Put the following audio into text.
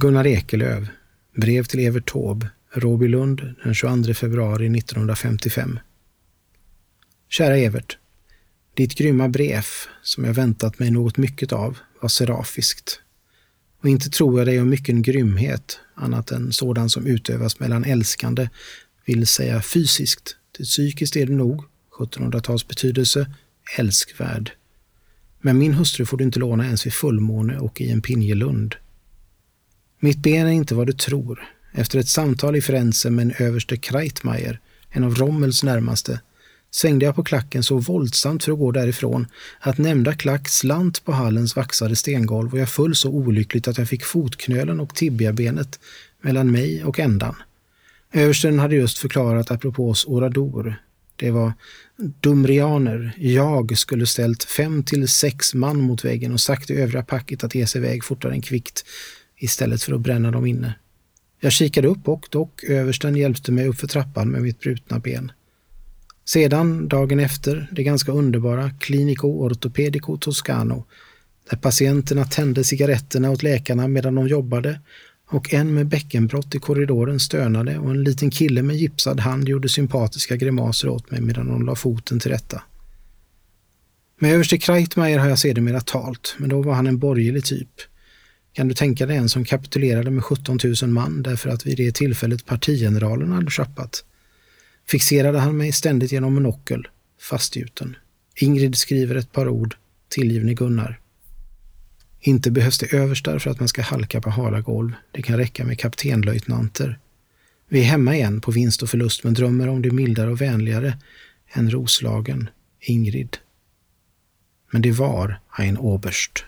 Gunnar Ekelöv, brev till Evert Taube, Råbylund den 22 februari 1955. Kära Evert. Ditt grymma brev, som jag väntat mig något mycket av, var serafiskt. Och inte tror jag dig om mycken grymhet, annat än sådan som utövas mellan älskande, vill säga fysiskt, till psykiskt är det nog, 1700-tals betydelse, älskvärd. Men min hustru får du inte låna ens vid fullmåne och i en pinjelund. Mitt ben är inte vad du tror. Efter ett samtal i Firenze med en överste Kreitmeier, en av Rommels närmaste, svängde jag på klacken så våldsamt för att gå därifrån att nämnda klack slant på hallens vaxade stengolv och jag föll så olyckligt att jag fick fotknölen och tibiabenet mellan mig och ändan. Översten hade just förklarat apropå orador. Det var dumrianer. Jag skulle ställt fem till sex man mot väggen och sagt till övriga packet att ge sig iväg fortare än kvickt istället för att bränna dem inne. Jag kikade upp och dock översten hjälpte mig upp för trappan med mitt brutna ben. Sedan, dagen efter, det ganska underbara Clinico Ortopedico Toscano, där patienterna tände cigaretterna åt läkarna medan de jobbade och en med bäckenbrott i korridoren stönade och en liten kille med gipsad hand gjorde sympatiska grimaser åt mig medan de la foten till rätta. Med överste Kreitmeier har jag sedermera talt, men då var han en borgerlig typ. Kan du tänka dig en som kapitulerade med 17 000 man därför att vid det tillfället partigeneralen hade schappat? Fixerade han mig ständigt genom monokel, fastgjuten. Ingrid skriver ett par ord, tillgivne Gunnar. Inte behövs det överstar för att man ska halka på hala golv. Det kan räcka med kaptenlöjtnanter. Vi är hemma igen på vinst och förlust men drömmer om det mildare och vänligare än Roslagen, Ingrid. Men det var ein Oberst.